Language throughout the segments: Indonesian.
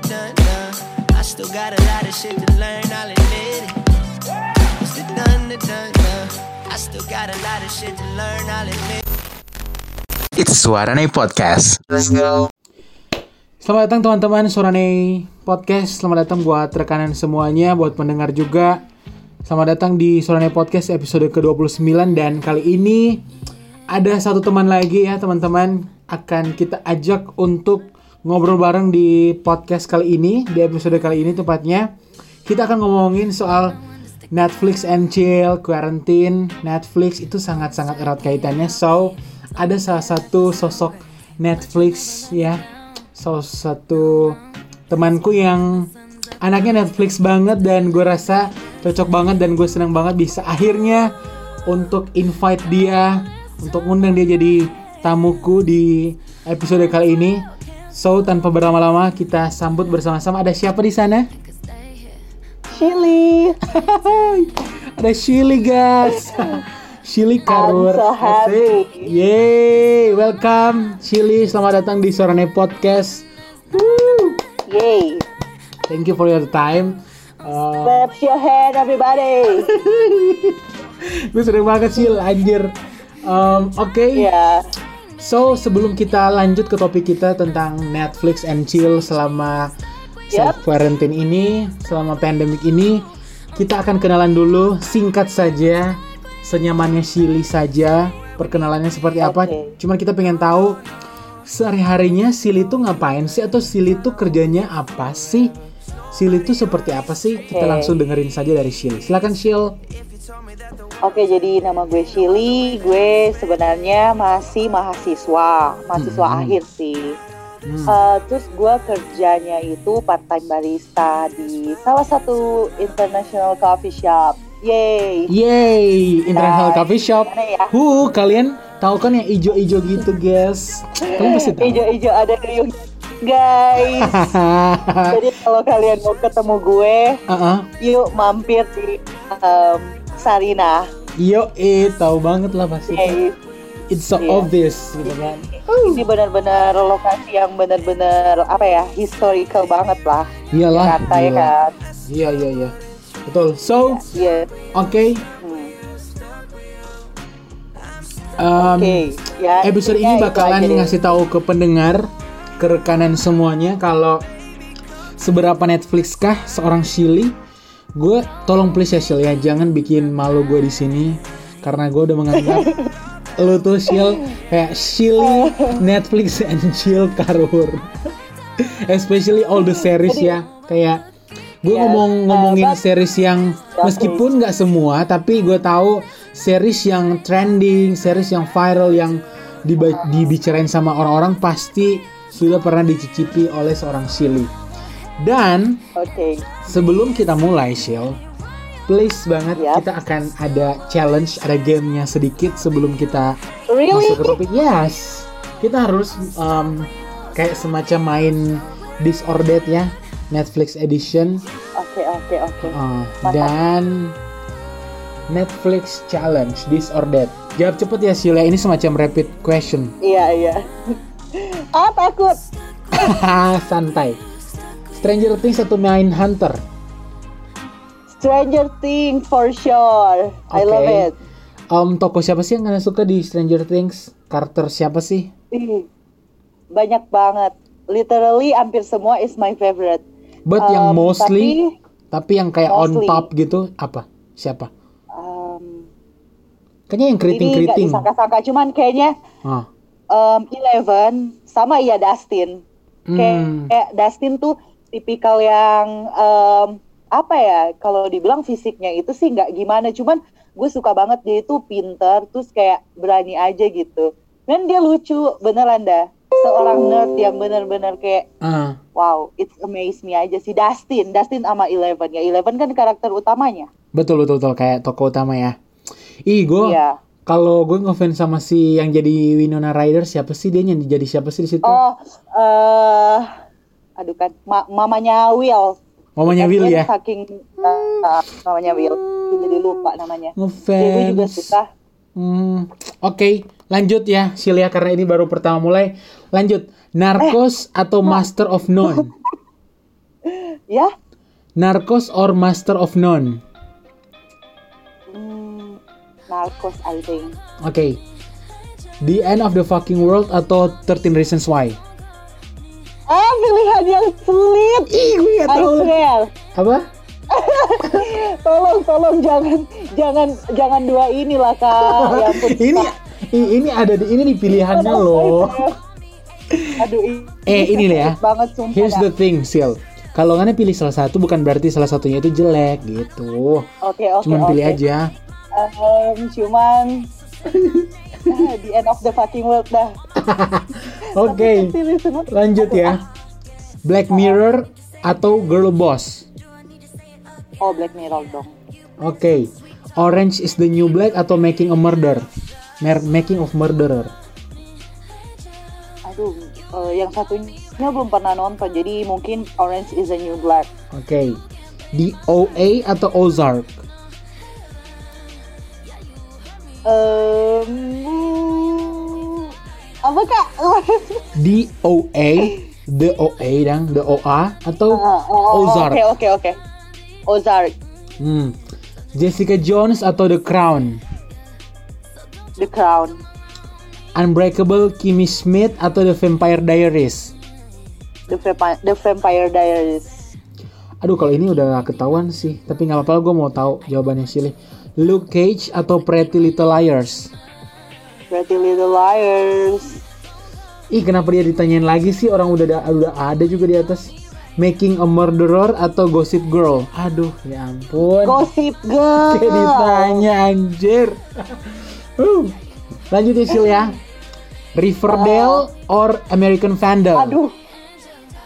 the done done. I still got a lot of shit to learn, I'll admit it. It's the done the done done. I still got a lot of shit to learn, I'll admit it. It's Suarane Podcast. Let's go. Selamat datang teman-teman Sorane Podcast Selamat datang buat rekanan semuanya Buat pendengar juga Selamat datang di Sorane Podcast episode ke-29 Dan kali ini Ada satu teman lagi ya teman-teman Akan kita ajak untuk Ngobrol bareng di podcast kali ini Di episode kali ini tepatnya. Kita akan ngomongin soal Netflix and chill, quarantine. Netflix itu sangat-sangat erat kaitannya. So, ada salah satu sosok Netflix ya. Salah satu temanku yang anaknya Netflix banget dan gue rasa cocok banget dan gue senang banget bisa akhirnya untuk invite dia untuk undang dia jadi tamuku di episode kali ini. So tanpa berlama-lama kita sambut bersama-sama. Ada siapa di sana? Shili. Ada Shili guys. Shili Karur. so happy. Yeay, welcome Shili. Selamat datang di Sorane Podcast. Woo. Yay. Thank you for your time. Uh, Clap your hand everybody. gue sering banget sih anjir. Um, Oke, Ya. So sebelum kita lanjut ke topik kita tentang Netflix and chill selama self quarantine ini, selama pandemic ini, kita akan kenalan dulu singkat saja, senyamannya Shili saja. Perkenalannya seperti apa? Oke. Cuman kita pengen tahu sehari-harinya Shili tuh ngapain sih atau Shili tuh kerjanya apa sih? Shili tuh seperti apa sih? Kita langsung dengerin saja dari Shili. Silakan Shil. Oke, jadi nama gue Shili. Gue sebenarnya masih mahasiswa, mahasiswa Hmm. akhir sih. Hmm. Eh, terus gue kerjanya itu part time barista di salah satu international coffee shop. Yay. Yeay, International Nah, Coffee Shop. ya? Huh, kalian tahu kan yang ijo-ijo gitu, guys? Kalian pasti tahu. Ijo-ijo ada duyung guys. Jadi kalau kalian mau ketemu gue, Heeh. yuk mampir di em, Sarina. Yo, eh, tahu banget lah pasti. Yay. It's so Iya. obvious, gitu kan? Ini benar-benar lokasi yang benar-benar apa ya historical banget lah. Iyalah, Jakarta ya kan. Iya, iya, iya. Betul. So, Iya. oke. Hmm. um, Oke. Ya. episode ini bakalan ngasih tahu ke pendengar, ke rekanan semuanya kalau seberapa Netflix kah seorang Shili. Gue tolong please ya Shil ya, jangan bikin malu gue di sini karena gue udah menganggap lu tuh Shil kayak Shili Netflix and chill karur. Especially all the series ya, kayak gue Ya, ngomong uh, ngomongin but- series yang meskipun nggak semua tapi gue tahu series yang trending series yang viral yang dibicarain sama orang-orang pasti sudah pernah dicicipi oleh seorang Shili dan Oke. sebelum kita mulai Shil please banget Yap. kita akan ada challenge ada gamenya sedikit sebelum kita Really? masuk ke topik yes kita harus um, kayak semacam main disordered ya Netflix edition Oke, oke, oke. Uh, Mantap. dan Netflix challenge that. Jawab cepet ya Sheila, ini semacam rapid question. Iya, iya. ah, takut. Santai. Stranger Things atau Mind Hunter? Stranger Things for sure. I Oke. love it. Um, toko siapa sih yang kalian suka di Stranger Things? Karakter siapa sih? Ih, Banyak banget. Literally hampir semua is my favorite. But yang Um, mostly, tapi, yang kayak on mostly. top gitu, apa? Siapa? Um, Kayaknya yang ini keriting-keriting. disangka-sangka, cuman kayaknya Ah. um, Eleven sama iya Dustin. Kayak, Hmm. kayak Dustin tuh tipikal yang um, apa ya? Kalau dibilang fisiknya itu sih nggak gimana, cuman gue suka banget dia itu pinter, terus kayak berani aja gitu. Dan dia lucu, beneran dah. Seorang nerd yang bener-bener kayak Ah. wow, it's amaze me aja sih Dustin, Dustin sama Eleven ya. Eleven kan karakter utamanya. Betul betul betul kayak toko utama ya. Ih, gue Iya. kalau gue ngefans sama si yang jadi Winona Ryder siapa sih dia yang jadi siapa sih di situ? Oh, eh aduh kan, ma- mamanya Will. Mamanya Will ya. Saking uh, namanya Will, jadi lupa namanya. Ya, gue juga suka. Hmm, Oke, lanjut ya Silia karena ini baru pertama mulai. Lanjut. Narcos Eh, atau Master of None? Ya? Narcos or Master of None? Hmm, Narcos, I think. Oke. The End of the Fucking World atau 13 Reasons Why? Ah, pilihan yang sulit. Ih, gue gak tahu. Apa? Tolong, tolong jangan, jangan, jangan dua inilah kak. Ya ampun, ini Kak. ini ada di ini di pilihannya loh. Aduh, ini Eh, ini nih ya. banget sumpah. Here's dah. the thing, Sil. Kalau nggak pilih salah satu bukan berarti salah satunya itu jelek gitu. Oke, oke, Cuman pilih oke. aja. Em, cuman ah, the end of the fucking world dah. Oke. Semua. Lanjut ya. Black Mirror atau Girl Boss? Oh, Black Mirror dong. Oke. Orange is the New Black atau Making a Murder? Mer- Making of Murderer. Aduh, eh, yang satunya belum pernah nonton, jadi mungkin Orange is the New Black. Oke. The OA atau Ozark? Em, apa kak? The OA, the OA dang, the OA atau Ah, oh, Ozark? Oke, oke, oke. Ozark, Hmm. Jessica Jones atau The Crown? The Crown, Unbreakable Kimmy Schmidt atau The Vampire Diaries? The Vampire, The Vampire Diaries. Aduh kalau ini udah ketahuan sih, tapi nggak apa-apa gue mau tahu jawabannya Silly. Luke Cage atau Pretty Little Liars? Pretty Little Liars. Ih kenapa dia ditanyain lagi sih orang udah ada, udah ada juga di atas. Making a Murderer atau Gossip Girl? Aduh ya ampun. Gossip Girl. Kayak ditanya anjir. Uh. Lanjut ya Sil ya. Riverdale or American Vandal? Aduh.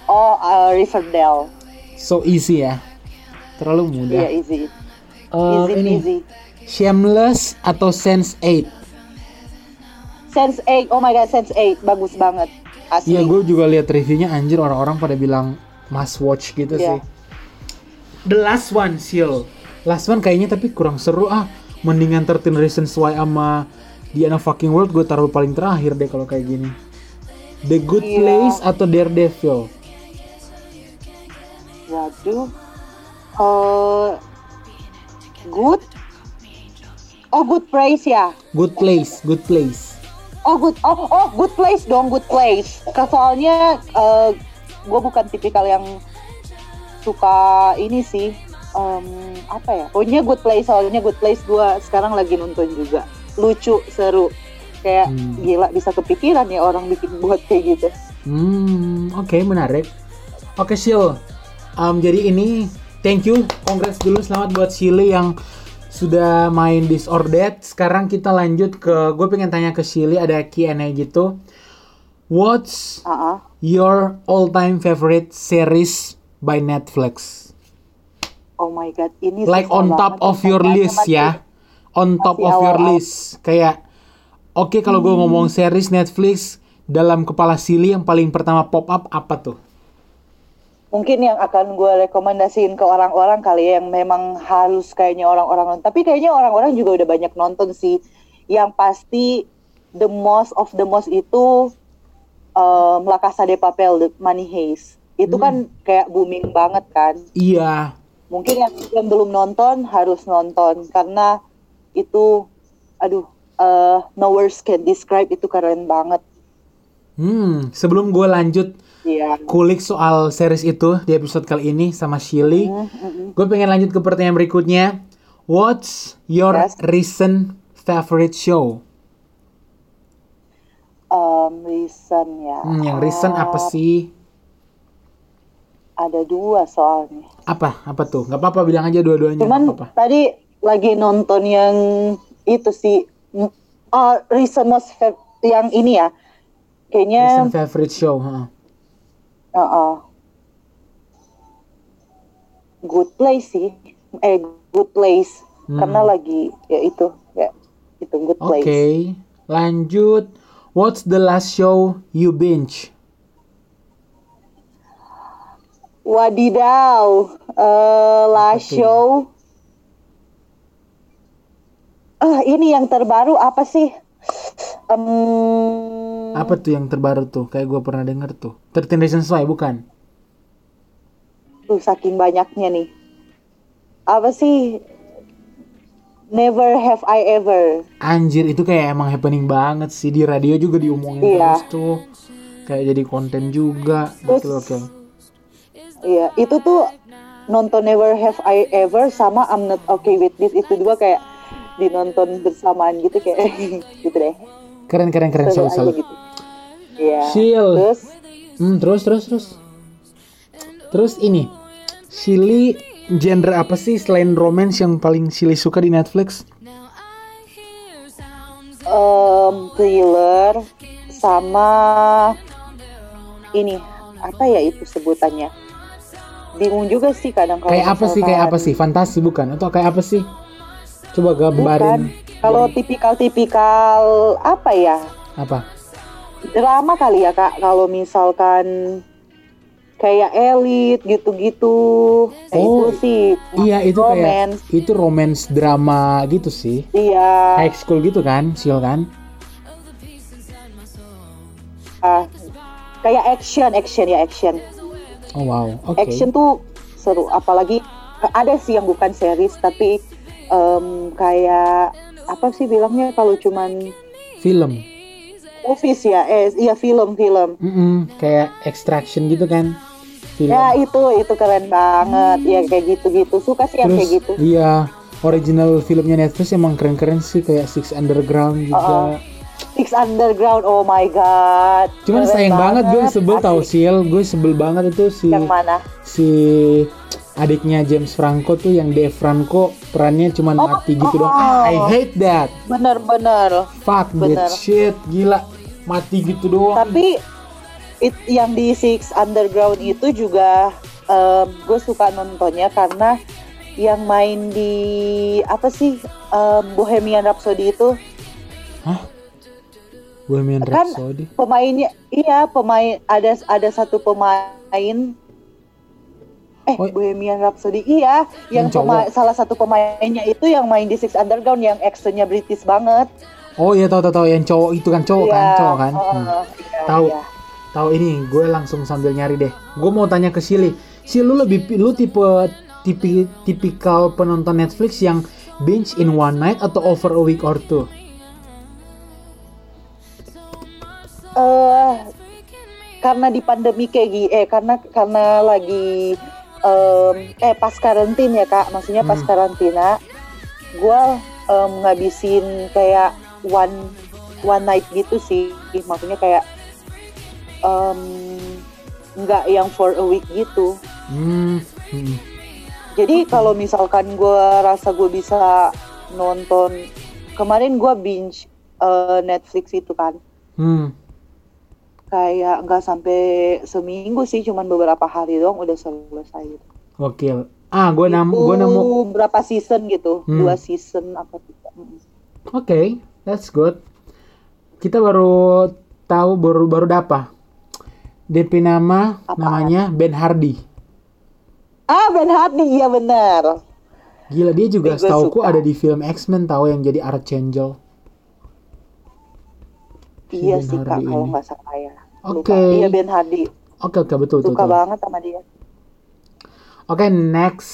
Oh, uh, Riverdale. So easy ya. Terlalu mudah. Iya, easy. Eh, Easy ini easy. Shameless atau Sense 8? Sense 8. Oh my god, Sense 8 bagus banget. Asli. Iya, gue juga lihat reviewnya anjir orang-orang pada bilang must watch gitu Iya. sih. The last one, Sil. Last one kayaknya tapi kurang seru ah. Mendingan 13 Reasons Why sama The End of Fucking World gue taruh paling terakhir deh kalau kayak gini. The Good Iya. Place atau Daredevil? Waduh. Eh good. Oh, good place ya. Good Place, Good Place. Oh, good. Oh, oh, good place dong, good place. Soalnya gue bukan tipikal yang suka ini sih. Em, apa ya? Pokoknya good place. Soalnya good place gue sekarang lagi nonton juga. Lucu, seru. Kayak Hmm. gila bisa kepikiran ya orang bikin buat kayak gitu. Hmm, oke menarik. Oke Sil, Em, jadi ini thank you, congrats dulu selamat buat Silly yang sudah main This or That. Sekarang kita lanjut ke, gue pengen tanya ke Silly ada Q&A gitu. What's Ah, ah. your all-time favorite series by Netflix? Oh my god, ini Like on top banget of your list ya, on top of your list. Kayak, oke kalau gue ngomong series Netflix dalam kepala Silly yang paling pertama pop up apa tuh? Mungkin yang akan gue rekomendasiin ke orang-orang kali ya yang memang harus kayaknya orang-orang nonton. Tapi kayaknya orang-orang juga udah banyak nonton sih. Yang pasti the most of the most itu um, La Casa de Papel, The Money Heist. Itu kan kayak booming banget kan. Iya, Mungkin yang, yang belum nonton harus nonton karena itu aduh uh, no words can describe itu keren banget. Hmm, sebelum gue lanjut Iya. kulik soal series itu di episode kali ini sama Shilly, Mm-hmm. gue pengen lanjut ke pertanyaan berikutnya. What's your Yes. recent favorite show? Um, recent ya. Hmm, yang recent apa Ah, sih? Ada dua soalnya. Apa? Apa tuh? Gak apa-apa bilang aja dua-duanya. Cuman Gak apa-apa. tadi lagi nonton yang itu sih, ah, recent most yang ini ya, kayaknya, Recent favorite show. ha. Uh, uh, good place sih, eh good place, Hmm. karena lagi ya itu, ya itu good Oke, place. lanjut. What's the last show you binge? Wadidaw, eh last tuh? show, ah ini yang terbaru apa sih? Em, Apa tuh yang terbaru tuh? Kayak gue pernah denger tuh. 13 Reasons Why, bukan? tuh saking banyaknya nih. Apa sih? Never have I ever. Anjir itu kayak emang happening banget sih di radio juga diomongin Iya. terus tuh. Kayak jadi konten juga. Terus- Oke oke. Iya, itu tuh nonton Never Have I Ever sama I'm Not Okay With This itu dua kayak dinonton bersamaan gitu kayak gitu deh. Keren keren keren Seru salut aja salut. gitu. Iya. Sil. Terus Hmm, terus terus terus. Terus ini. Silly genre apa sih selain romance yang paling Silly suka di Netflix? em, thriller sama ini apa ya itu sebutannya? Bingung juga sih kadang kalau Kayak apa sih? Kayak apa sih? Fantasi bukan? Atau kayak apa sih? Coba Bukan. Kalau tipikal-tipikal apa ya? Apa? Drama kali ya kak. Kalau misalkan kayak elit gitu-gitu, Oh, itu sih. Iya itu romance. kayak itu romance drama gitu sih. Iya. High school gitu kan, Sil kan? ah, kayak action, action ya action. Oh wow, oke. Action tuh seru. Apalagi ada sih yang bukan series tapi em, kayak apa sih bilangnya kalau cuman Film. movies ya? Eh, iya film film. Mm-mm, kayak extraction gitu kan? Film. Ya itu itu keren banget. Ya kayak gitu-gitu. Suka sih yang Terus kayak gitu. iya original filmnya Netflix emang keren-keren sih kayak Six Underground juga. Six Underground, oh my god. Cuman Keren sayang banget, gue sebel asli. tau Sil, gue sebel banget itu si Yang mana? si adiknya James Franco tuh yang Dave Franco perannya cuman mati gitu doang. Ah, I hate that. Bener-bener. Fuck Bener. that shit, gila. Mati gitu doang. Tapi it, yang di Six Underground itu juga em, gue suka nontonnya karena yang main di apa sih em, Bohemian Rhapsody itu Bohemian kan Rhapsody. pemainnya iya pemain ada ada satu pemain eh Oh. Bohemian Rhapsody iya yang Yang pema- cowok. salah satu pemainnya itu yang main di Six Underground yang actionnya British banget Oh iya tahu tahu tahu yang cowok itu kan cowok kan, Iya, cowok kan. oh, Hmm. iya, Tahu. iya. Tahu ini, gue langsung sambil nyari deh. Gue mau tanya ke Silly. Sil lu lebih lu tipe tipi, tipikal penonton Netflix yang binge in one night atau over a week or two? Eh karena di pandemi kayak gini eh karena karena lagi em, eh pas karantin ya kak maksudnya pas Hmm. karantina gue ngabisin kayak one one night gitu sih maksudnya kayak em, nggak yang for a week gitu Hmm. hmm. jadi kalau misalkan gue rasa gue bisa nonton kemarin gue binge eh, Netflix itu kan Hmm. Kayak nggak sampai seminggu sih cuman beberapa hari doang udah selesai gitu. Gokil. Ah, gue nemu gue nemu. Berapa season gitu Hmm. dua season apa tiga Mm. Oke, that's good. Kita baru tahu baru baru dapa. DP nama Apaan? namanya Ben Hardy. ah Ben Hardy iya benar Gila dia juga setauku suka. ada di film X-Men tahu yang jadi Archangel. Si iya Ben sih kak kalau nggak salah ya Oke. Lupa. iya Ben Hardy Oke oke betul betul. suka betul. banget sama dia Oke next.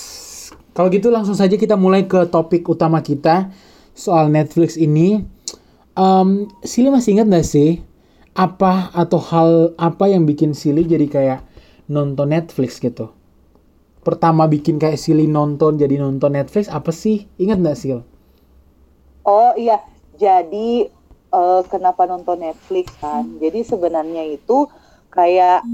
Kalau gitu langsung saja kita mulai ke topik utama kita soal Netflix ini. Em, Sili masih ingat gak sih apa atau hal apa yang bikin Sili jadi kayak nonton Netflix gitu? Pertama bikin kayak Sili nonton jadi nonton Netflix apa sih? Ingat gak Sil? oh iya jadi eh, kenapa nonton Netflix kan jadi sebenarnya itu kayak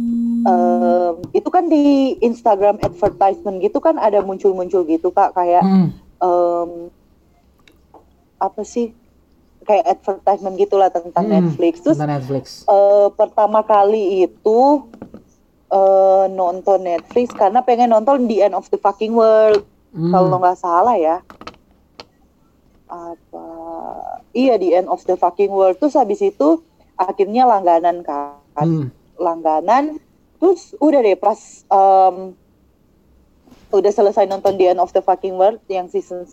em, itu kan di Instagram advertisement gitu kan ada muncul-muncul gitu kak kayak Hmm, em, apa sih kayak advertisement gitulah tentang hmm, Netflix. Terus tentang Netflix. eh, pertama kali itu eh, nonton Netflix karena pengen nonton The End of the Fucking World Hmm, kalau nggak salah ya. Apa? Iya The End of the Fucking World. Terus habis itu akhirnya langganan kan, hmm, langganan. Terus udah deh pas em, udah selesai nonton The End of the Fucking World yang season 1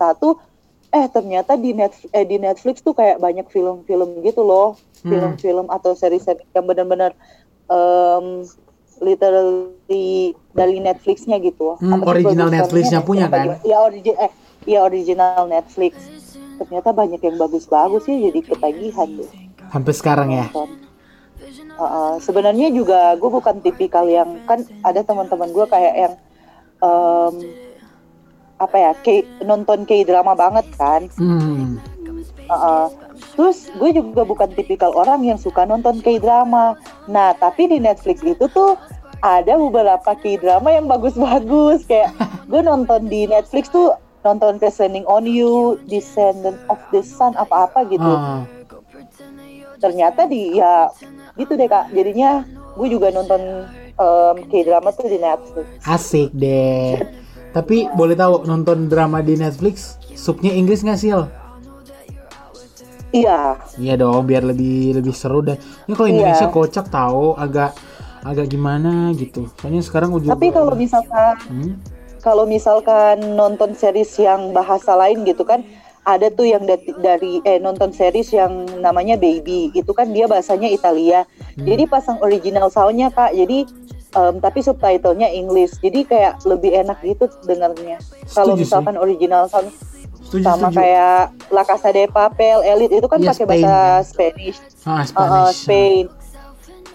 eh ternyata di net eh, di Netflix tuh kayak banyak film-film gitu loh Hmm. film-film atau seri-seri yang benar-benar em, literally dari Netflixnya gitu. Hmm, original? Netflixnya punya Apa kan? Iya origi eh iya original Netflix. Ternyata banyak yang bagus-bagus ya jadi ketagihan deh. Sampai sekarang ya. Uh, uh, sebenarnya juga gue bukan tipikal yang kan ada teman-teman gue kayak yang em, apa ya K, nonton K drama banget kan. Hmm. Uh, uh. Terus gue juga bukan tipikal orang yang suka nonton K drama. Nah tapi di Netflix itu tuh ada beberapa K drama yang bagus-bagus kayak gue nonton di Netflix tuh nonton Descending on You, Descendant of the Sun apa-apa gitu Ah. ternyata di ya gitu deh kak jadinya gue juga nonton k drama tuh di Netflix Asik deh. Tapi boleh tahu nonton drama di Netflix subnya Inggris nggak sih? iya Iya dong, biar lebih lebih seru deh. Ini kalau Iya. Indonesia kocak tahu, agak agak gimana gitu. Soalnya sekarang ujung. tapi kalau misalkan Hmm? Kalau misalkan nonton series yang bahasa lain gitu kan ada tuh yang dari eh nonton series yang namanya Baby itu kan dia bahasanya Italia Hmm. jadi pasang original soundnya kak jadi em, tapi subtitlenya English jadi kayak lebih enak gitu dengarnya kalau Setuju sih. misalkan original sound Setuju, sama setuju. kayak La Casa de Papel, Elite itu kan Iya, pakai Spain, bahasa? Spanish, Ah, Uh, uh, Spanish. Spain.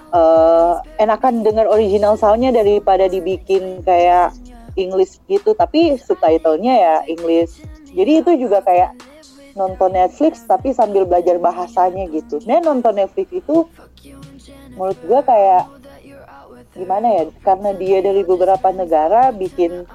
Eh, enakan dengar original soundnya daripada dibikin kayak English gitu, tapi subtitlenya ya English. Jadi itu juga kayak nonton Netflix tapi sambil belajar bahasanya gitu. Nah nonton Netflix itu menurut gua kayak gimana ya? Karena dia dari beberapa negara bikin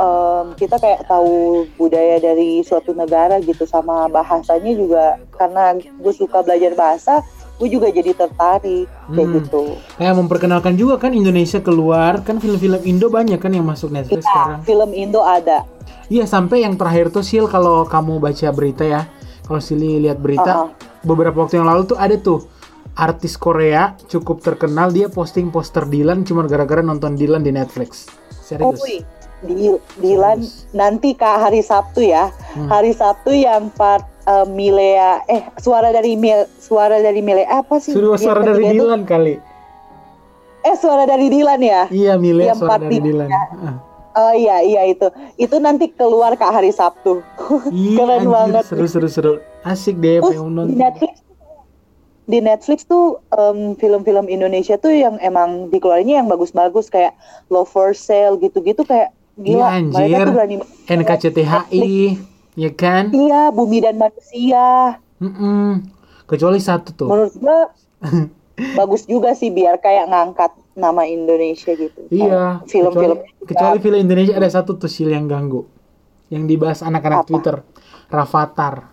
em, kita kayak tahu budaya dari suatu negara gitu sama bahasanya juga karena gue suka belajar bahasa gue juga jadi tertarik kayak Hmm. gitu Kayak memperkenalkan juga kan Indonesia keluar, kan film-film Indo banyak kan yang masuk Netflix sekarang. film Indo ada Iya sampai yang terakhir tuh Sil kalau kamu baca berita ya, kalau Sili lihat berita Uh-uh. beberapa waktu yang lalu tuh ada tuh artis Korea cukup terkenal dia posting poster Dylan cuma gara-gara nonton Dylan di Netflix. oh Serius. wih di Dilan nanti kak hari Sabtu ya Hmm. hari Sabtu yang part eh, Milea eh suara dari Mil suara dari Milea apa sih Yang suara dari itu? Dylan kali. eh suara dari Dilan ya Iya Mile Yang suara dari di- Dylan. Ah. Oh iya iya itu itu nanti keluar kak hari Sabtu Iya keren anjir, banget seru seru seru. Asik deh Terus pengen di nonton. Netflix di Netflix tuh em, film-film Indonesia tuh yang emang dikeluarinnya yang bagus-bagus kayak Love for Sale gitu-gitu kayak Iya gila anjir. mereka tuh berani NKCTHI ya kan? iya Bumi dan Manusia Mm-mm. Kecuali satu tuh. menurut gua bagus juga sih biar kayak ngangkat nama Indonesia gitu Iya. Film-film Kecuali, kecuali film Indonesia ada satu tuh Sil yang ganggu. Yang dibahas anak-anak? Twitter. Rafathar.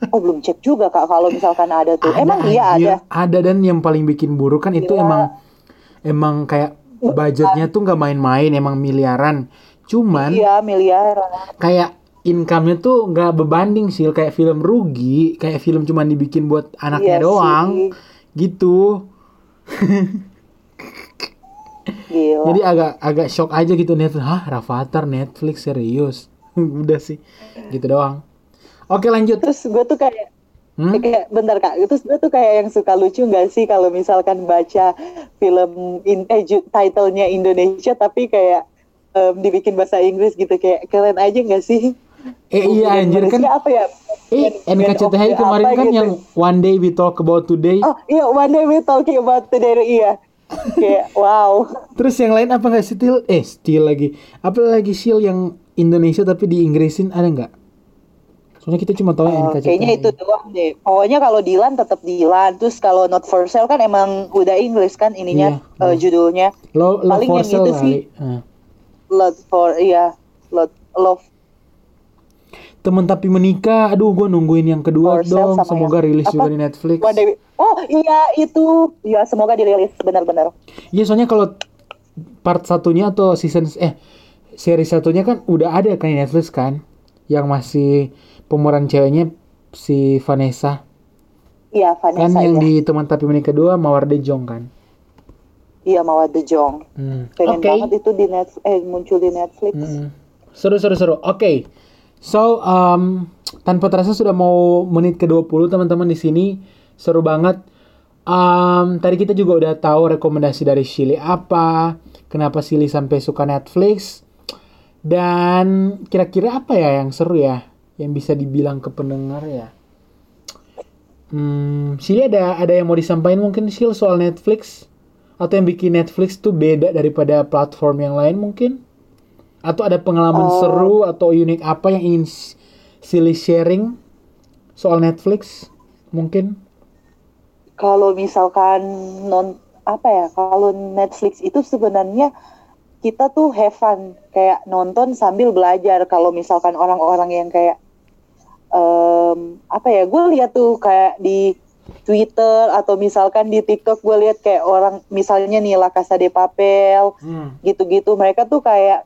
oh belum cek juga kak kalau misalkan ada tuh emang iya ada Ada dan yang paling bikin buruk kan itu Gila. emang emang kayak budgetnya tuh nggak main-main, emang miliaran. Cuman iya miliaran kayak income-nya tuh nggak berbanding sih kayak film rugi, kayak film cuman dibikin buat anaknya Iya doang. sih. Gitu. gila Jadi agak agak shock aja gitu Netflix. Hah, Rafathar Netflix serius. Udah sih. Gitu doang. Oke, lanjut. terus gue tuh kayak Hmm? kayak bentar kak terus gue tuh kayak yang suka lucu nggak sih kalau misalkan baca film in, eh titlenya Indonesia tapi kayak em, dibikin bahasa Inggris gitu kayak keren aja nggak sih Eh iya anjir kan. Apa ya Eh the kemarin kan gitu. yang One Day We Talk About Today. oh iya one day we talking about today iya kayak wow Terus yang lain apa nggak still? Eh still lagi. Apa lagi still yang Indonesia tapi di Inggrisin ada nggak? Soalnya kita cuma tahu yang Oh, NKCTHI. kayaknya itu doang deh. Pokoknya kalau Dilan tetap Dilan. Terus kalau Not for Sale kan emang udah English kan ininya Iya, eh, judulnya. Lo, Love paling for yang Sale itu sih. Nah. Love for iya, Love, love Temen tapi menikah. Aduh, gue nungguin yang kedua For dong. sama Semoga yang- rilis apa? juga di Netflix. We- Oh iya itu, ya semoga dirilis benar-benar. Iya, soalnya kalau part satunya atau season eh seri satunya kan udah ada kan di Netflix kan, yang masih pemeran ceweknya si Vanessa Iya kan Vanessa yang ya. di teman tapi menikah dua Mawar De Jong kan. Iya Mawar De Jong. Hmm. Pengen Oke. banget itu di net eh muncul di Netflix. Mm-mm. Seru seru seru. Oke. So um, tanpa terasa sudah mau menit ke-20 teman-teman di sini. Seru banget. Em, tadi kita juga udah tahu rekomendasi dari Shili apa, kenapa Shili sampai suka Netflix, dan kira-kira apa ya yang seru ya, yang bisa dibilang ke pendengar ya. Hmm, Shili ada ada yang mau disampaikan mungkin Shil soal Netflix atau yang bikin Netflix tuh beda daripada platform yang lain mungkin? Atau ada pengalaman Oh. seru atau unik apa yang ingin Shili sharing soal Netflix mungkin? kalau misalkan non apa ya kalau Netflix itu sebenarnya kita tuh have fun kayak nonton sambil belajar kalau misalkan orang-orang yang kayak em, apa ya gue lihat tuh kayak di Twitter atau misalkan di TikTok gue lihat kayak orang misalnya nih La Casa de Papel Hmm. gitu-gitu. Mereka tuh kayak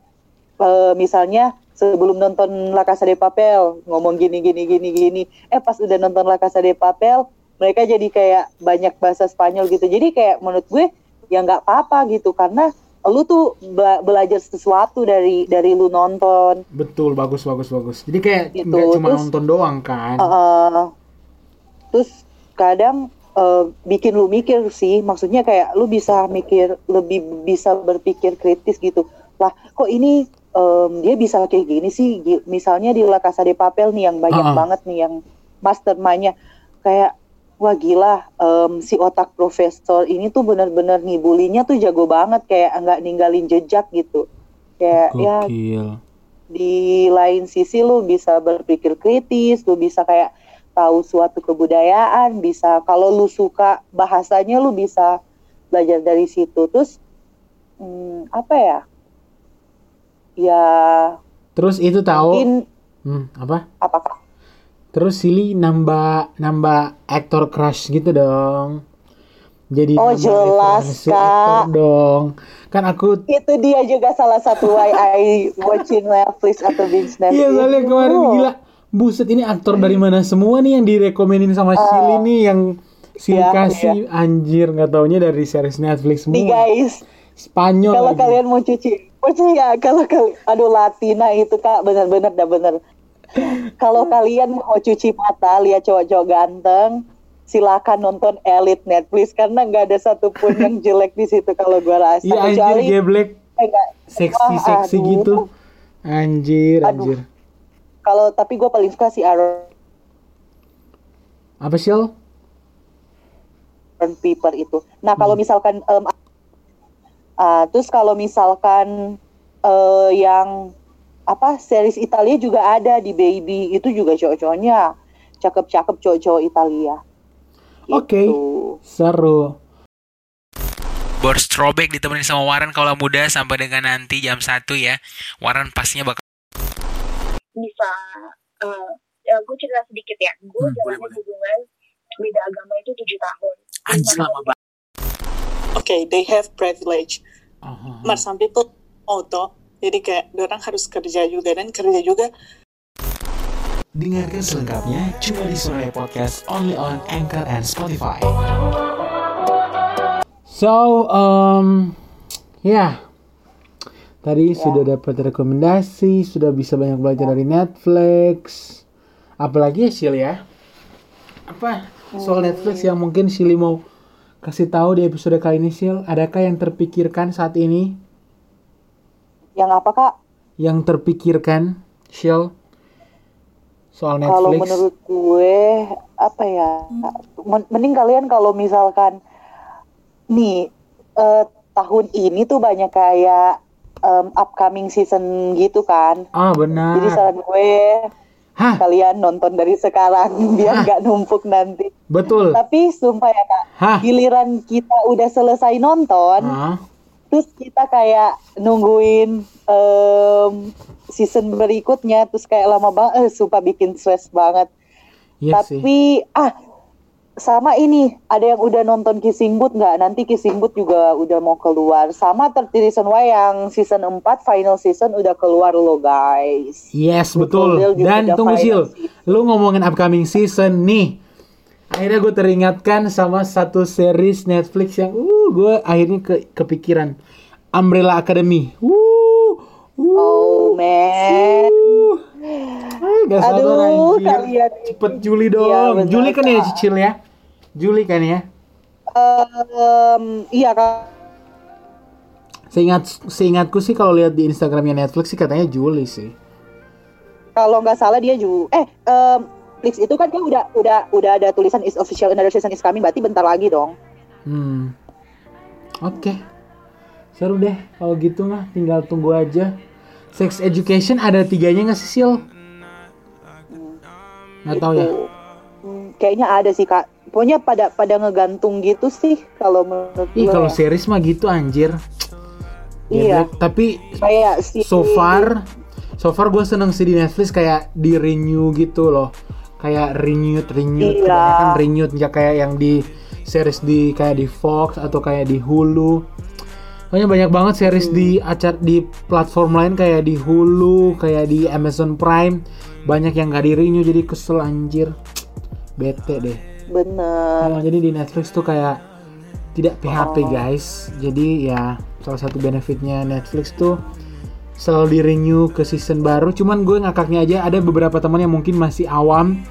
eh, misalnya sebelum nonton La Casa de Papel ngomong gini gini gini gini. Eh pas udah nonton La Casa de Papel mereka jadi kayak banyak bahasa Spanyol gitu. Jadi kayak menurut gue ya nggak apa-apa gitu. Karena lu tuh bela- belajar sesuatu dari dari lu nonton. Betul, bagus, bagus, bagus. Jadi kayak Gitu, nggak cuma terus- nonton doang kan? Eh, terus kadang eh, bikin lu mikir sih. Maksudnya kayak lu bisa mikir lebih bisa berpikir kritis gitu. Lah kok ini em, dia bisa kayak gini sih? Misalnya di La Casa de Papel nih yang banyak Ah, ah. banget nih yang mastermindnya. Kayak wah gila em, si otak profesor ini tuh bener-bener ngibulinya tuh jago banget. Kayak nggak ninggalin jejak gitu. Kayak ya Gokil. di lain sisi lu bisa berpikir kritis, lu bisa kayak tahu suatu kebudayaan, bisa kalau lu suka bahasanya lu bisa belajar dari situ. Terus hmm, apa ya? Ya Terus itu tahu, mungkin hmm, apa? apakah Terus Silly nambah nambah aktor crush gitu dong. Jadi Oh, jelas, Kak. dong. Kan aku itu dia juga salah satu why I watching Netflix atau binge Netflix. Iya soalnya kemarin Oh. gila Buset ini aktor dari mana semua nih yang direkomenin sama Silly nih yang Silly iya, kasih anjir nggak taunya dari series Netflix Nih semua guys, Spanyol kalau lagi. kalian mau cuci percaya kalau kalian aduh Latina itu kak benar-benar dah benar. Kalau kalian mau cuci mata lihat cowok-cowok ganteng silakan nonton Elite Netflix karena nggak ada satupun yang jelek di situ kalau gua rasa. Iya anjir kecuali geblek. Eh, nggak- seksi wah, seksi aduh. gitu anjir Aduh. Kalau tapi gue paling suka si Aaron apa sih Al? Piper itu nah Hmm. kalau misalkan em, ah, terus kalau misalkan eh, yang apa series Italia juga ada di Baby itu juga cowok-cowoknya cakep-cakep cowok-cowok Italia Oke. Gitu. seru Boris Throwback ditemenin sama Warren kalau muda sampai dengan nanti jam 1 ya. Warren pastinya bakal bisa eh ya gue cerita sedikit ya gue Hmm, jalanin hubungan beda agama itu tujuh tahun anjir lama banget. okay, they have privilege. Aha. But some people auto, jadi kayak orang harus kerja juga dan kerja juga Dengarkan selengkapnya cuma di Suara Podcast only on Anchor and Spotify. So, um, ya, tadi sudah dapat rekomendasi, sudah bisa banyak belajar dari Netflix. Apalagi ya Sil ya? Apa soal Netflix yang mungkin Sili mau kasih tahu di episode kali ini Sil? Adakah yang terpikirkan saat ini? yang apa kak Yang terpikirkan, Sil? Soal kalau Netflix? menurut gue apa ya men- mending kalian kalau misalkan nih eh, tahun ini tuh banyak kayak em, upcoming season gitu kan Ah, jadi benar. saran gue Hah, kalian nonton dari sekarang biar nggak numpuk nanti betul. tapi sumpah ya kak Hah? giliran kita udah selesai nonton Ah, terus kita kayak nungguin em, season berikutnya terus kayak lama banget eh, sumpah bikin stres banget iya sih. tapi ah sama ini ada yang udah nonton Kissing Booth nggak nanti Kissing Booth juga udah mau keluar sama 30 Reason Why yang season 4 final season udah keluar loh guys Yes, Betul, Dan tunggu Sil, season. lu ngomongin upcoming season nih. Akhirnya gue teringatkan sama satu series Netflix yang uh gue akhirnya ke kepikiran. Umbrella Academy. Uh, uh, oh man gak sabar Aduh, anjir. kalian. Cepet Juli Iya, dong. benar, Juli kan ya cicil ya. Juli kan ya. Em, iya kak. Seingat seingatku sih kalau lihat di Instagramnya Netflix sih katanya Juli sih. Kalau nggak salah dia juga. Eh, em, Netflix itu kan dia udah udah udah ada tulisan is official another season is coming. Berarti bentar lagi dong. Hmm. Oke. Seru deh kalau gitu mah tinggal tunggu aja. Sex Education ada tiganya nggak sih Sil? Nggak tahu ya. Hmm, kayaknya ada sih kak. Pokoknya pada pada ngegantung gitu sih kalau menurut Ih kalau ya. series mah gitu anjir. Iya. Geblek. Tapi kayak si so far so far gue seneng sih di Netflix kayak di renew gitu loh kayak renewed renewed Iya. kebanyakan renewed nggak kayak yang di series di kayak di Fox atau kayak di Hulu Pokoknya banyak banget series di acar di platform lain kayak di Hulu kayak di Amazon Prime banyak yang gak di renew jadi kesel anjir bete deh bener. Oh, jadi di Netflix tuh kayak tidak PHP Oh. guys. Jadi ya salah satu benefitnya Netflix tuh selalu di renew ke season baru. Cuman gue ngakaknya aja ada beberapa teman yang mungkin masih awam.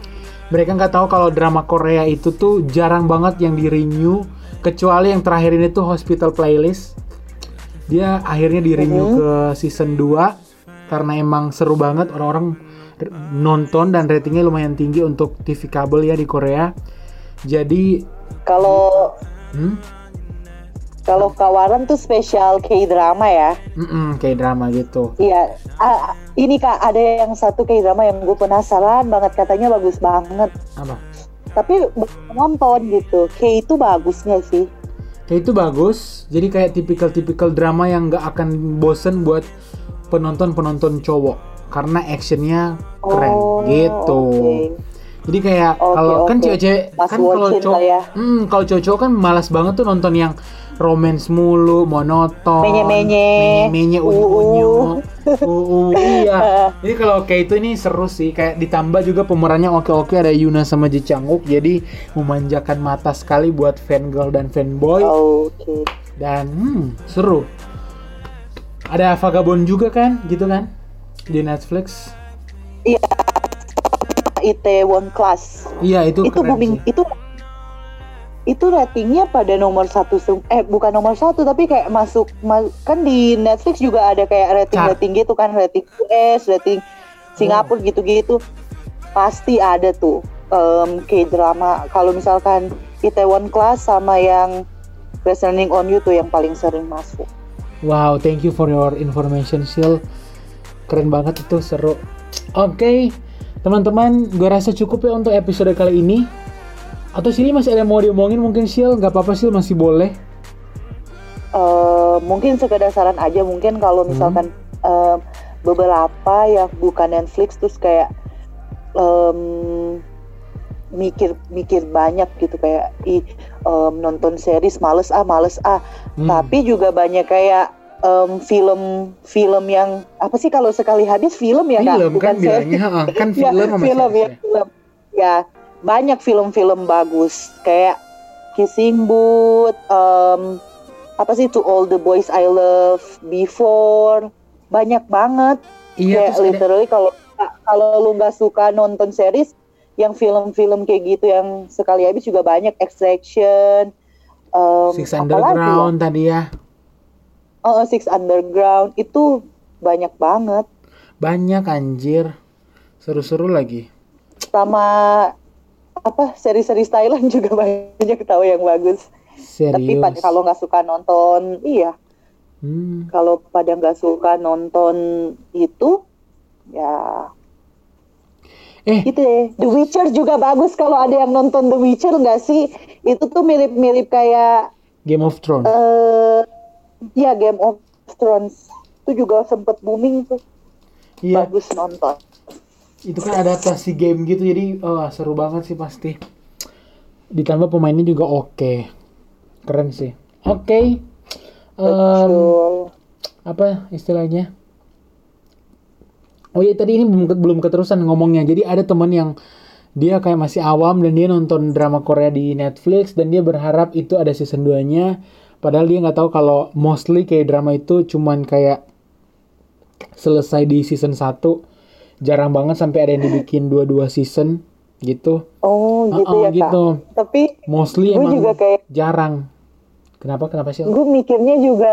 Mereka nggak tahu kalau drama Korea itu tuh jarang banget yang di renew. Kecuali yang terakhir ini tuh Hospital Playlist. Dia akhirnya di renew ke season 2 karena emang seru banget orang-orang nonton dan ratingnya lumayan tinggi untuk TV kabel ya di Korea. Jadi, Kalau hmm, kalau kawaran tuh spesial K-drama ya. mm-mm, kayak drama gitu. Iya, Ah, ini kak ada yang satu K-drama yang gue penasaran banget katanya bagus banget. Apa? Tapi nonton gitu. K itu bagus nggak sih? Kayak itu bagus. Jadi kayak tipikal-tipikal drama yang nggak akan bosen buat penonton-penonton cowok karena actionnya keren Oh, gitu. oke. Jadi kayak Oke, kalau kan oke. cewek-cewek kan kalau cowok, ya. hmm, kalau cowok-cowok kan malas banget tuh nonton yang romance mulu, monoton, Menye-menye. menye unyu-unyu, uu, iya. Jadi kalau kayak itu ini seru sih, kayak ditambah juga pemerannya oke-oke ada Yuna sama Ji Chang-wook, jadi memanjakan mata sekali buat fangirl dan fanboy Oke. dan hmm, seru. Ada Vagabond juga kan, gitu kan di Netflix. Itaewon Class. Iya itu, itu booming sih. itu itu ratingnya pada nomor satu eh bukan nomor satu tapi kayak masuk ma- kan di Netflix juga ada kayak rating rating gitu kan rating US rating Singapura gitu-gitu pasti ada tuh em, k drama kalau misalkan Itaewon Class sama yang Best Learning on You tuh yang paling sering masuk Wow, thank you for your information, Sil. Keren banget itu, seru. Oke, teman-teman, gue rasa cukup ya untuk episode kali ini. Atau Sili masih ada yang mau diomongin mungkin Sil? Gak apa-apa Sil, masih boleh. Eh, mungkin sekedar saran aja mungkin kalau misalkan em, beberapa yang bukan Netflix terus kayak em, mikir mikir banyak gitu kayak ih em, nonton series males ah males ah Hmm. tapi juga banyak kayak em, film film yang apa sih kalau sekali habis film ya film kan Bukan series. bilangnya, kan Ya, film sama film ya film ya banyak film-film bagus kayak Kissing Booth em, apa sih To All the Boys I Love Before banyak banget Iya, kayak literally kalau kalau lu nggak suka nonton series yang film-film kayak gitu yang sekali habis juga banyak Extraction em, Six ya? Underground tadi ya. Oh, Six Underground itu banyak banget Banyak anjir. Seru-seru lagi. sama apa seri-seri Thailand juga banyak tahu yang bagus. Tapi Serius. pada kalau nggak suka nonton, iya. Hmm. Kalau pada nggak suka nonton itu, ya Eh, gitu deh. The Witcher juga bagus kalau ada yang nonton The Witcher nggak sih? Itu tuh mirip-mirip kayak Game of Thrones. eh ya Game of Thrones. Itu juga sempet booming tuh. Iya. Bagus nonton. Itu kan adaptasi game gitu jadi oh, seru banget sih pasti. Ditambah pemainnya juga oke. Keren sih. Oke. Em, Betul. apa istilahnya? Oh iya tadi ini belum belum keterusan ngomongnya. Jadi ada temen yang dia kayak masih awam dan dia nonton drama Korea di Netflix dan dia berharap itu ada season 2 nya padahal dia nggak tahu kalau mostly kayak drama itu cuman kayak selesai di season 1 jarang banget sampai ada yang dibikin dua-dua season gitu. Oh gitu Uh-uh, ya kak. gitu. Tapi Mostly Gue emang juga kayak- jarang. Kenapa? Kenapa sih? gue mikirnya juga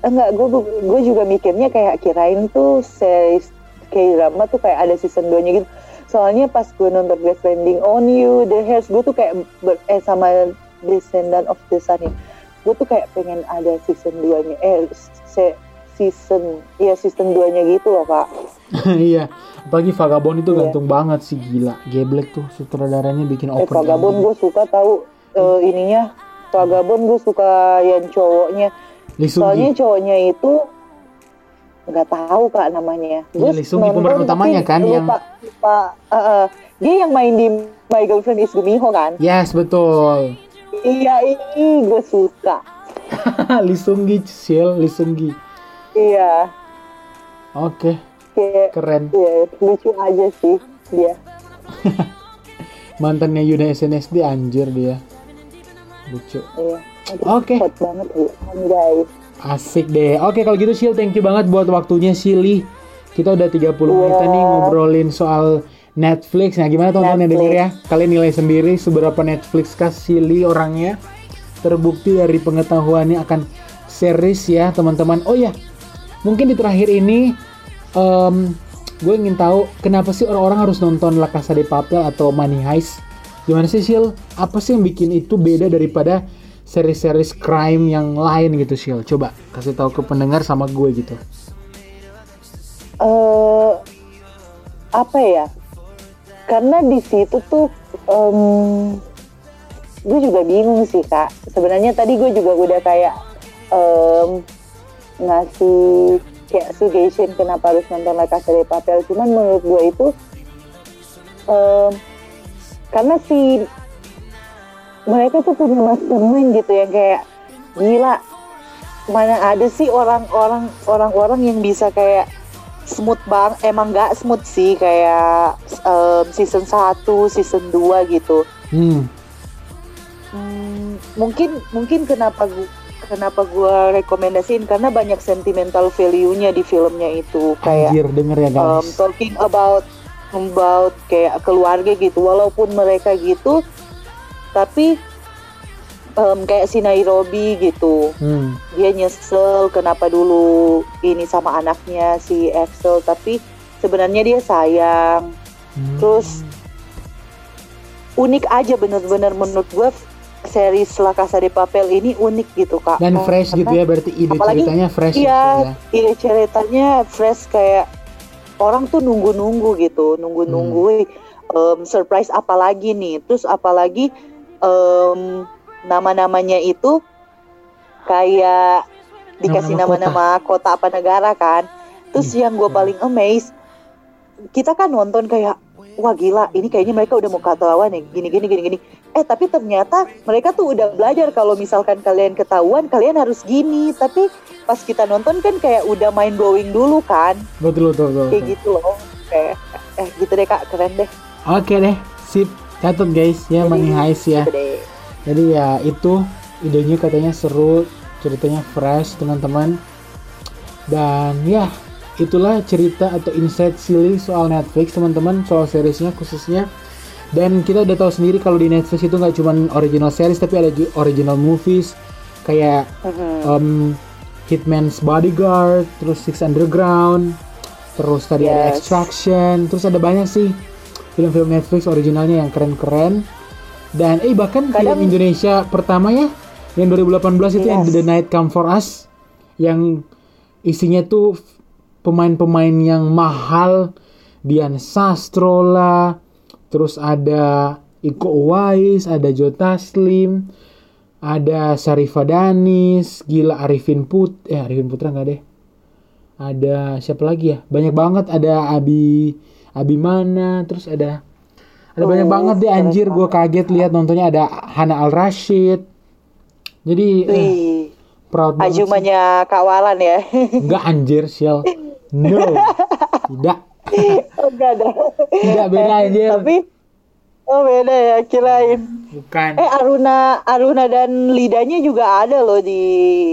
enggak gue gue juga mikirnya kayak kirain tuh series kayak drama tuh kayak ada season 2 nya gitu soalnya pas gue nonton Death Landing on You The Hairs gue tuh kayak ber- eh sama Descendant of the Sun ya gue tuh kayak pengen ada season 2 nya eh se- season ya season 2 nya gitu loh kak iya. Apalagi Vagabond itu Iya. gantung banget sih gila. Geblek tuh sutradaranya bikin eh open. Vagabond gue suka tahu eh, ininya Vagabond gue suka yang cowoknya Soalnya cowoknya itu nggak tahu kak namanya. Seung Gi pemeran utamanya kan, yang- lupa, lupa, uh, uh, dia yang main di My Girlfriend Is Gumiho kan? Yes, betul. Iya ini gue suka. Lee Seung Gi, Sil, Lee Seung Gi. Iya, Oke, kayak keren. ya, lucu aja sih dia. Mantannya Yuna SNSD anjir dia. Lucu. Iya. Oke. Banget ya, guys. Asik deh. Oke kalau gitu Sil, thank you banget buat waktunya Silly. Kita udah 30 menit nih ngobrolin soal Netflix. Nah gimana teman-teman yang denger ya? Kalian nilai sendiri seberapa Netflix kah Silly orangnya. Terbukti dari pengetahuannya akan series ya teman-teman. Oh ya, mungkin di terakhir ini em, gue ingin tahu kenapa sih orang-orang harus nonton La Casa de Papel atau Money Heist? Gimana sih Sil? Apa sih yang bikin itu beda daripada series-series crime yang lain gitu Sil? Coba kasih tahu ke pendengar sama gue gitu. eh apa ya? Karena di situ tuh em, gue juga bingung sih kak. Sebenarnya tadi gue juga udah kayak em, ngasih kayak suggestion kenapa harus nonton La Casa de Papel. Cuman menurut gue itu em, karena si mereka tuh punya mastermind gitu yang kayak gila mana ada sih orang-orang orang-orang yang bisa kayak smooth bang emang nggak smooth sih kayak em, season 1 season 2 gitu. Hmm, Hmm, mungkin mungkin kenapa gua kenapa gua rekomendasiin? Karena banyak sentimental value-nya di filmnya itu kayak anjir denger ya um, guys. talking about about kayak keluarga gitu. Walaupun mereka gitu tapi em, kayak si Nairobi gitu. Hmm, dia nyesel kenapa dulu ini sama anaknya si Axel tapi sebenarnya dia sayang. Hmm. terus unik aja bener-bener menurut gue series La Casa de Papel ini unik gitu kak dan Karena- fresh gitu ya berarti ide apalagi- ceritanya fresh gitu iya ya. ide ceritanya fresh kayak orang tuh nunggu-nunggu gitu nunggu-nunggu Hmm. "Wih, em, surprise apalagi nih terus apalagi em, nama-namanya itu kayak dikasih Nama-nama nama-nama kota. apa negara kan terus Hmm, yang gue iya. paling amazed kita kan nonton kayak wah gila ini kayaknya mereka udah mau ketahuan nih gini gini gini gini eh tapi ternyata mereka tuh udah belajar kalau misalkan kalian ketahuan kalian harus gini tapi pas kita nonton kan kayak udah main blowing dulu kan Betul betul betul. kayak betul. gitu loh kayak eh gitu deh kak keren deh Oke deh, sip. Catat guys ya Money Heist ya. Gitu deh. Jadi ya itu idenya katanya seru, ceritanya fresh teman-teman. Dan ya itulah cerita atau insight silly soal Netflix teman-teman soal seriesnya khususnya. Dan kita udah tahu sendiri kalau di Netflix itu nggak cuma original series tapi ada juga original movies kayak Mhm. um, Hitman's Bodyguard, terus Six Underground, terus tadi ada Yes. Extraction, terus ada banyak sih film-film Netflix originalnya yang keren-keren. Dan eh bahkan film Kadang- Indonesia pertama ya yang 2018 itu yang. The Night Come For Us yang isinya tuh pemain-pemain yang mahal Dian Sastro lah terus ada Iko Uwais ada Joe Taslim ada Syarifah Danis gila Arifin Put eh Arifin Putra nggak deh. Ada siapa lagi ya? Banyak banget. Ada Abi Abimana terus ada ada banyak Oh, banget deh anjir. Gue kaget lihat nontonnya ada Hana Al Rashid jadi eh, proud banget kawalan ya. Enggak anjir, Shell. No. Tidak. oh, enggak ada Tidak beda anjir. tapi oh beda ya kirain Bukan. eh Aruna Aruna dan Lidanya juga ada loh di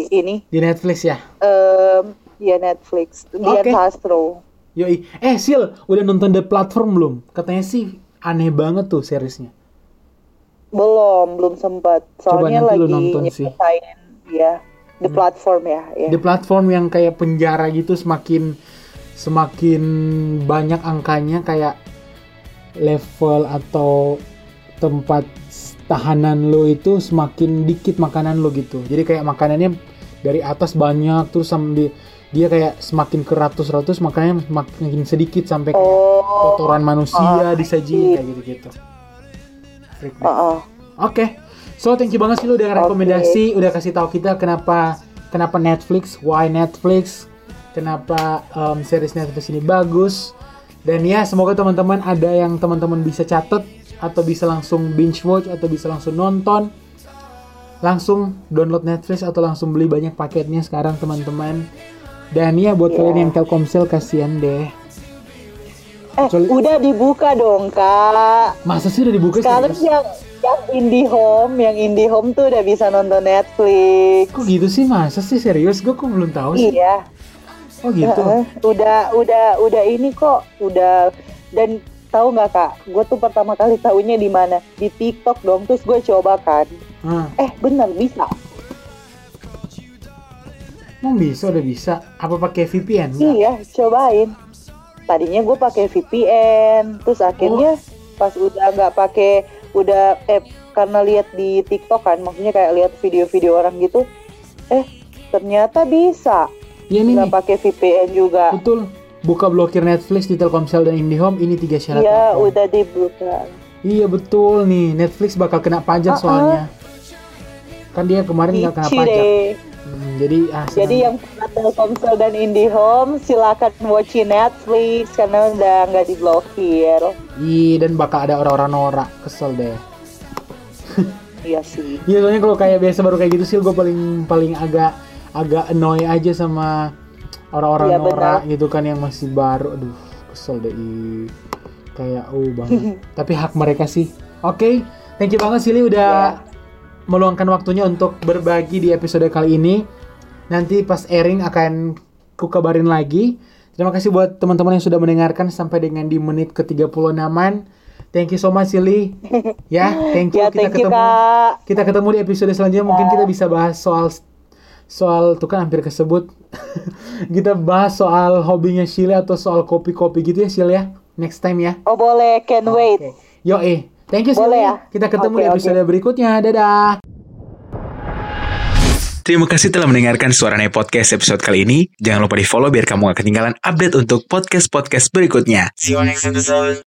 ini Di Netflix ya. Em, ya Netflix Dian Oke. Sastro Yoi. Eh, Sil, udah nonton The Platform belum? Katanya sih aneh banget tuh seriesnya. Belum, belum sempat. Coba Soalnya nanti lu lagi nonton sih. Hmm. ya the platform ya. ya. Di platform yang kayak penjara gitu semakin semakin banyak angkanya kayak level atau tempat tahanan lo itu semakin dikit makanan lo gitu. Jadi kayak makanannya dari atas banyak terus sampai dia kayak semakin ke ratus-ratus makanannya semakin sedikit sampai kayak Oh, kotoran manusia disajiin kayak gitu-gitu. Deh. Heeh. Oke. So thank you banget sih lu udah rekomendasi, udah kasih tahu kita kenapa kenapa Netflix, why Netflix, kenapa um, series Netflix ini bagus. Dan ya semoga teman-teman ada yang teman-teman bisa catat atau bisa langsung binge watch atau bisa langsung nonton. Langsung download Netflix atau langsung beli banyak paketnya sekarang teman-teman. Dan ya buat kalian yang Telkomsel kasihan deh. Eh, Kecuali- udah dibuka dong, Kak. Masa sih udah dibuka Sekarang serius? yang yang IndiHome, yang IndiHome tuh udah bisa nonton Netflix. Kok gitu sih masa sih serius? Gue kok belum tahu sih. Iya. Oh gitu. Heeh, udah udah udah ini kok udah dan tahu nggak kak gue tuh pertama kali tahunya di mana di TikTok dong terus gue coba kan Ah. eh bener bisa Emang bisa udah bisa? Apa pakai VPN? Nggak? iya cobain tadinya gue pakai VPN terus akhirnya Oh. pas udah nggak pakai udah eh karena lihat di TikTok kan maksudnya kayak lihat video-video orang gitu eh ternyata bisa Iya nih, nggak pakai VPN juga betul. Buka blokir Netflix di Telkomsel dan IndiHome ini tiga syarat. iya udah dibuka Iya betul nih. Netflix bakal kena pajak Uh-uh. soalnya. Kan dia kemarin nggak kena pajak. deh. Hmm, jadi ah, Jadi yang punya Telkomsel dan IndiHome silakan watchin Netflix karena udah nggak diblokir. Ih, dan bakal ada orang-orang norak. Kesel deh. Iya sih. Iya soalnya kalau kayak biasa baru kayak gitu sih gue paling paling agak agak annoy aja sama orang-orang Iya, norak benar. gitu kan yang masih baru. Aduh, kesel deh. Kayak oh banget. Tapi hak mereka sih. Oke, thank you banget Silly udah meluangkan waktunya untuk berbagi di episode kali ini. Nanti pas airing akan ku kabarin lagi. Terima kasih buat teman-teman yang sudah mendengarkan sampai dengan di menit ke-36-an. Thank you so much Silly. Ya, thank you. Ya Kita thank you ketemu kak. kita ketemu di episode selanjutnya mungkin kita bisa bahas soal soal tuh kan hampir kesebut kita bahas soal hobinya Shilly atau soal kopi-kopi gitu ya Shilly ya next time ya Oh boleh, can wait. Oke. yo eh thank you Shilly ya? kita ketemu Oke, di episode berikutnya dadah Terima kasih telah mendengarkan Suarane Podcast episode kali ini. Jangan lupa di follow biar kamu gak ketinggalan update untuk podcast-podcast berikutnya. See you next episode.